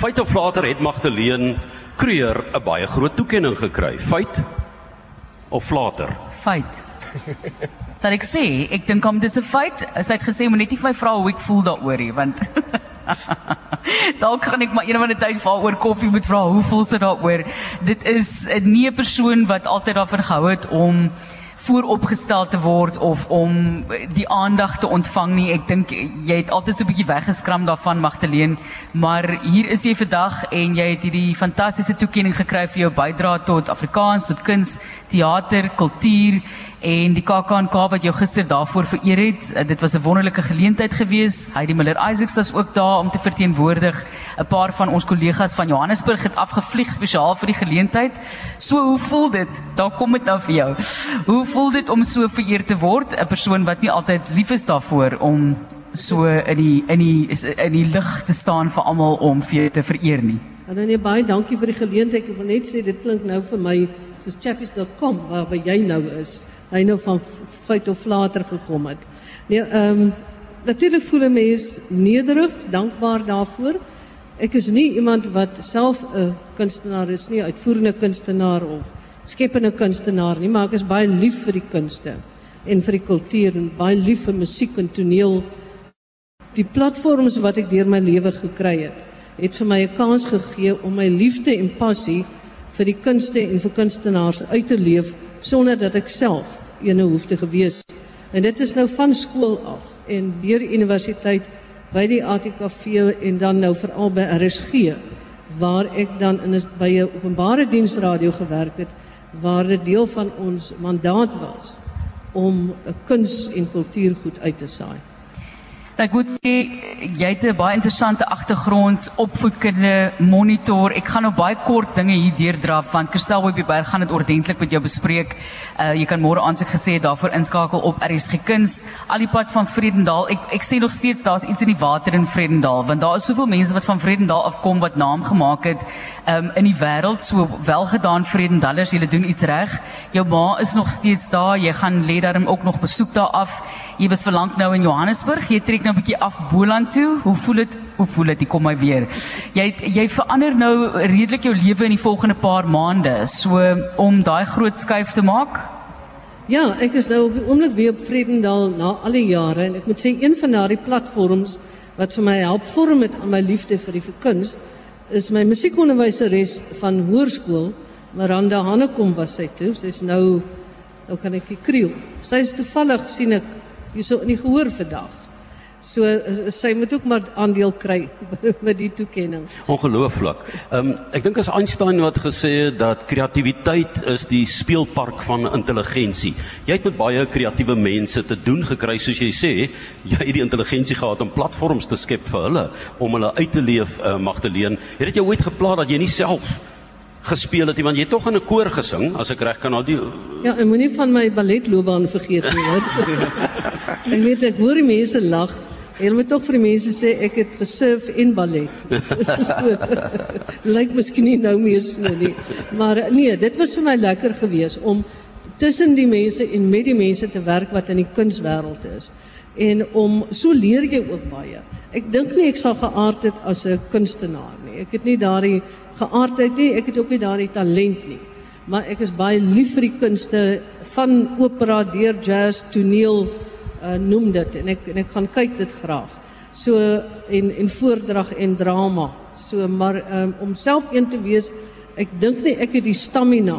Feit of later het Magdalene Kreur 'n baie groot toekenning gekry. Feit of later? Feit. Sal ek sê, ek dink hom dis 'n feit. Sy het gesê moet net vir my vra hoe ek voel daaroor nie, want dalk kan ek maar eendag 'n tyd vir haar oor koffie moet vra hoe voel sy daaroor. Dit is nie 'n persoon wat altyd daarvan gehou het om vooropgestel te word of om die aandag te ontvang nie. Ek dink jy het altyd so 'n bietjie weggeskram daarvan Magdalene, maar hier is jy vandag en jy het hierdie fantastiese toekenning gekry vir jou bydrae tot Afrikaans, tot kuns, teater, kultuur en die KAKNK wat jou gister daarvoor vereer het. Uh, dit was 'n wonderlike geleentheid geweest. Heidi Miller Isaacs was ook daar om te verteenwoordig. 'n Paar van ons kollegas van Johannesburg het afgevlieg spesiaal vir die geleentheid. So hoe voel dit? Daar kom dit nou vir jou. Hoe voel dit om so vereer te word? 'n Persoon wat nie altyd lief is daarvoor om so in die in die in die lig te staan vir almal om vir jou te vereer nie. Dan nee, baie dankie vir die geleentheid. Ek wil net sê dit klink nou vir my soos chappies.com waar by jy nou is hy nou van feit of later gekom het. Nee, ehm um, natuurlik voel 'n mens nederig, dankbaar daarvoor. Ek is nie iemand wat self 'n kunstenaar is nie, uitvoerende kunstenaar of skepende kunstenaar nie, maar ek is baie lief vir die kunste en vir die kultuur en baie lief vir musiek en toneel. Die platforms wat ek deur my lewe gekry het, het vir my 'n kans gegee om my liefde en passie vir die kunste en vir kunstenaars uit te leef sonder dat ek self ene hoef te gewees. En dit is nou van skool af en deur universiteit by die ATKV en dan nou veral by RSG waar ek dan in 'n by 'n openbare diensradio gewerk het waar dit deel van ons mandaat was om 'n kuns en kultuurgoed uit te saai. Ek moet sê jy het 'n baie interessante agtergrond, opvoedkunde, monitor. Ek gaan nou baie kort dinge hier deurdraf want Christel Webber gaan dit ordentlik met jou bespreek. Uh jy kan môre aansig gesê daarvoor inskakel op RSG Kuns, al die pad van Vredendaal. Ek ek sê nog steeds daar's iets in die water in Vredendaal want daar is soveel mense wat van Vredendaal afkom wat naam gemaak het um in die wêreld. So welgedaan Vredendallers, julle doen iets reg. Jou ma is nog steeds daar. Jy gaan lê daarom ook nog besoek daar af. Jy was verlang nou in Johannesburg. Jy trek nou 'n bietjie af Boland toe. Hoe voel dit? Hoe voel dit? Kom my weer. Jy jy verander nou redelik jou lewe in die volgende paar maande. So om daai groot skuif te maak. Ja, ek is nou op die oomblik weer op Vredendal na al die jare en ek moet sê een van daardie platforms wat vir my help vorm met my liefde vir die kuns is my musiekonderwyseres van hoërskool, Miranda Hanekom was sy toe. Sy's nou nou kan ek kriel. Sy is toevallig sien ek hierso in die gehoor vandag. So eh, sy moet ook maar aandeel kry met die toekenning. Ongelooflik. Ehm um, ek dink as Einstein wat gesê het dat kreatiwiteit is die speelpark van intelligensie. Jy het met baie kreatiewe mense te doen gekry soos jy sê, jy het die intelligensie gehad om platforms te skep vir hulle om hulle uit te leef uh, Magdalene. Het dit jou ooit gepla dat jy nie self gespeel het want jy het tog in 'n koor gesing as ek reg kan al die Ja, ek moenie van my balletloopbaan vergeet nie, hoor. ek weet ek hoor die mense lag Jy moet tog vir die mense sê ek het gesurf en ballet. so. Lyk miskien nie nou meer so nie. Maar nee, dit was vir my lekker geweest om tussen die mense en met die mense te werk wat in die kunswêreld is. En om so leer jy ook baie. Ek dink nie ek sal geaard het as 'n kunstenaar nie. Ek het nie daardie geaardheid nie, ek het ook nie daardie talent nie. Maar ek is baie lief vir die kunste van opera, deur jazz, toneel, uh, noem dit en ek en ek gaan kyk dit graag. So en en voordrag en drama. So maar um, om self een te wees, ek dink nie ek het die stamina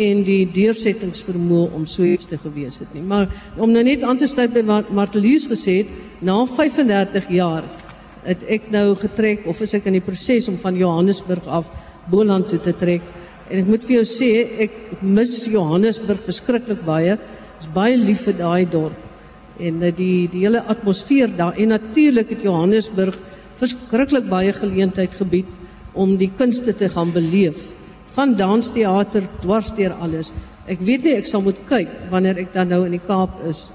en die deursettingsvermoë om so iets te gewees het nie. Maar om nou net aan te sluit by wat Martelies gesê het, na 35 jaar het ek nou getrek of is ek in die proses om van Johannesburg af Boland toe te trek. En ek moet vir jou sê, ek mis Johannesburg verskriklik baie. Ek is baie lief vir daai dorp en eh, die die hele atmosfeer daar en natuurlik het Johannesburg verskriklik baie geleentheid gebied om die kunste te gaan beleef van dansteater dwars deur alles. Ek weet nie ek sal moet kyk wanneer ek dan nou in die Kaap is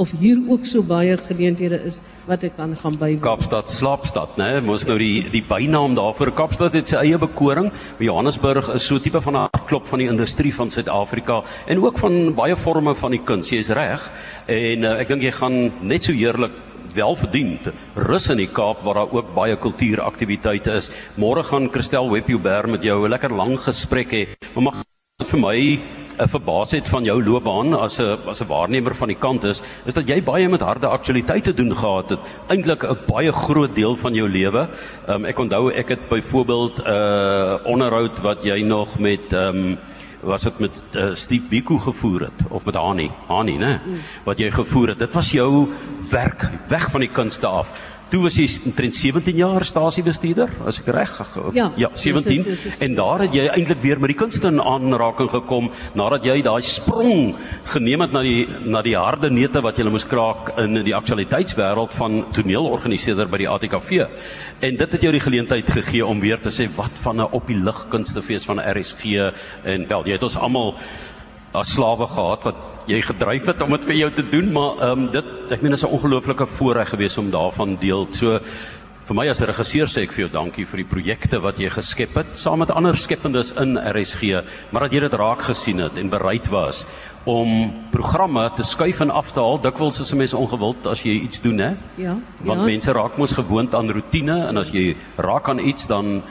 of hier ook so baie geleenthede is wat ek kan gaan bywoon. Kaapstad slaapstad, né? Mos nou die die bynaam daarvoor. Kaapstad het sy eie bekoring. Johannesburg is so tipe van 'n klop van die industrie van Suid-Afrika en ook van baie forme van die kuns. Jy is reg. En uh, ek dink jy gaan net so heerlik welverdiend rus in die Kaap waar daar ook baie kultuuraktiwiteite is. Môre gaan Christel Webjuber met jou 'n lekker lang gesprek hê. Maar mag vir my 'n verbaasheid van jou loopbaan as 'n as 'n waarnemer van die kant is, is dat jy baie met harde aktualiteite doen gehad het. Eintlik 'n baie groot deel van jou lewe. Um, ek onthou ek het byvoorbeeld 'n uh, onderhoud wat jy nog met um, was dit met uh, Steve Biko gevoer het of met Hani, Hani, né? Wat jy gevoer het. Dit was jou werk weg van die kunste af. Toe was jy omtrent 17 jaar stasiebestuurder, as ek reg Ja, ja, 17 dis- dis- dis- en daar het jy eintlik weer met die kunste in aanraking gekom nadat jy daai sprong geneem het na die na die harde neute wat jy moes kraak in die aktualiteitswêreld van toneelorganiseerder by die ATKV. En dit het jou die geleentheid gegee om weer te sê wat van 'n op die lig kunstefees van RSG en wel jy het ons almal as slawe gehad wat jy gedryf het om dit vir jou te doen, maar ehm um, dit ek meen is 'n ongelooflike voorreg geweest om daarvan deel. So vir my as 'n regisseur sê ek vir jou dankie vir die projekte wat jy geskep het saam met ander skeppendes in RSG, maar dat jy dit raak gesien het en bereid was om programme te skuif en af te haal. Dikwels is 'n mens ongewild as jy iets doen, hè? Ja. Want ja. mense raak mos gewoond aan rotine en as jy raak aan iets dan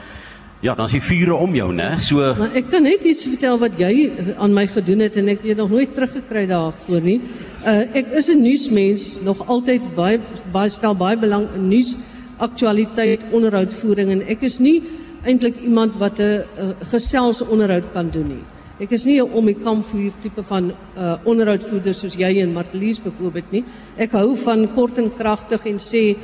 ja, dan is die vure om jou, né? So Maar ek kan net iets vertel wat jy eh, aan my gedoen het en ek het nog nooit teruggekry daarvoor nie. Uh ek is 'n nuusmens, nog altyd baie baie stel baie belang in nuus, aktualiteit, onderhoudvoering en ek is nie eintlik iemand wat 'n uh, gesels onderhoud kan doen nie. Ek is nie 'n om die kampvuur tipe van uh onderhoudvoerder soos jy en Martelies byvoorbeeld nie. Ek hou van kort en kragtig en sê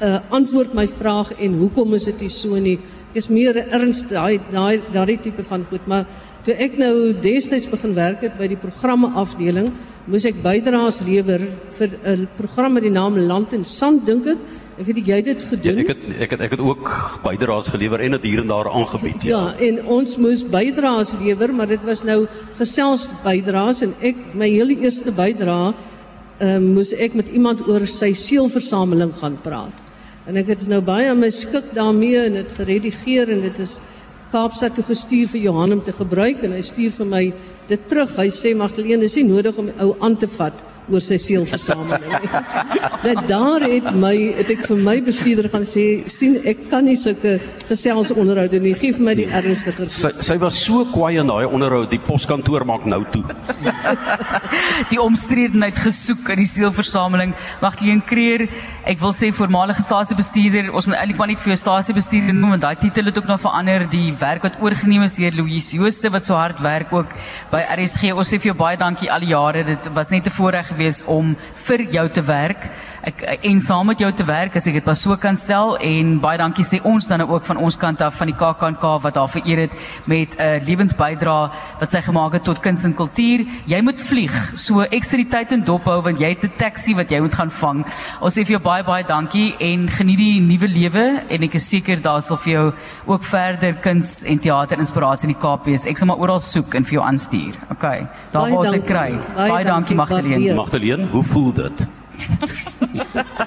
uh antwoord my vraag en hoekom is dit so nie? Is meer erns daai daai daai tipe van goed, maar toe ek nou destyds begin werk het by die programme afdeling, moes ek bydraes lewer vir 'n program met die naam Land en Sand dink ek. Ek weet jy dit ja, gedoen. ek het ek het ek het ook bydraes gelewer en dit hier en daar aangebied. Ja, en ons moes bydraes lewer, maar dit was nou gesels bydraes en ek my hele eerste bydra ehm moes ek met iemand oor sy seelversameling gaan praat. En ek het nou baie my skik daarmee en dit geredigeer en dit is Kaapstad toe gestuur vir Johan om te gebruik en hy stuur vir my dit terug. Hy sê Magdalene, dis nie nodig om ou aan te vat oor sy seelversameling nie. Net daar het my het ek vir my bestuurder gaan sê, sien ek kan nie sulke geselsonderhoude nie. Gee vir my die ernstiger. Sy sy was so kwaai in daai onderhoud, die poskantoor maak nou toe. die omstredenheid gesoek in die sielversameling. Magdalene Kreer, ek wil sê voormalige stasiebestuurder, ons moet eintlik maar net vir jou stasiebestuurder noem want daai titel het ook nog verander. Die werk wat oorgeneem is deur Louise Jooste wat so hard werk ook by RSG. Ons sê vir jou baie dankie al die jare. Dit was net 'n voorreg geweest om vir jou te werk. Ek en saam met jou te werk as ek dit maar so kan stel en baie dankie sê ons dan ook van ons kant af van die KAKNK wat daar vereer het met 'n uh, lewensbydra wat sy gemaak het tot kuns en kultuur. Jy moet vlieg. So ekstra die tyd in dop hou want jy het 'n taxi wat jy moet gaan vang. Ons sê vir jou baie baie dankie en geniet die nuwe lewe en ek is seker daar sal vir jou ook verder kuns en teater inspirasie in die Kaap wees. Ek sal maar oral soek en vir jou aanstuur. OK. Daar waar ons dit kry. Baie Baie dankie dankie, Magdalene. Magdalene, hoe voel dit?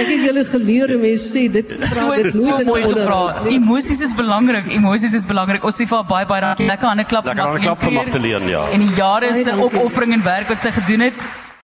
Ek het julle geleer om mense sê dit So praat dit so 'n mooi gevra. nie. Emosies is belangrik. Emosies is belangrik. Ons sê vir haar baie baie dankie. Lekker hande klap Lekker hande klap vir Magdalene, ja. En die jare se opoffering en werk wat sy gedoen het.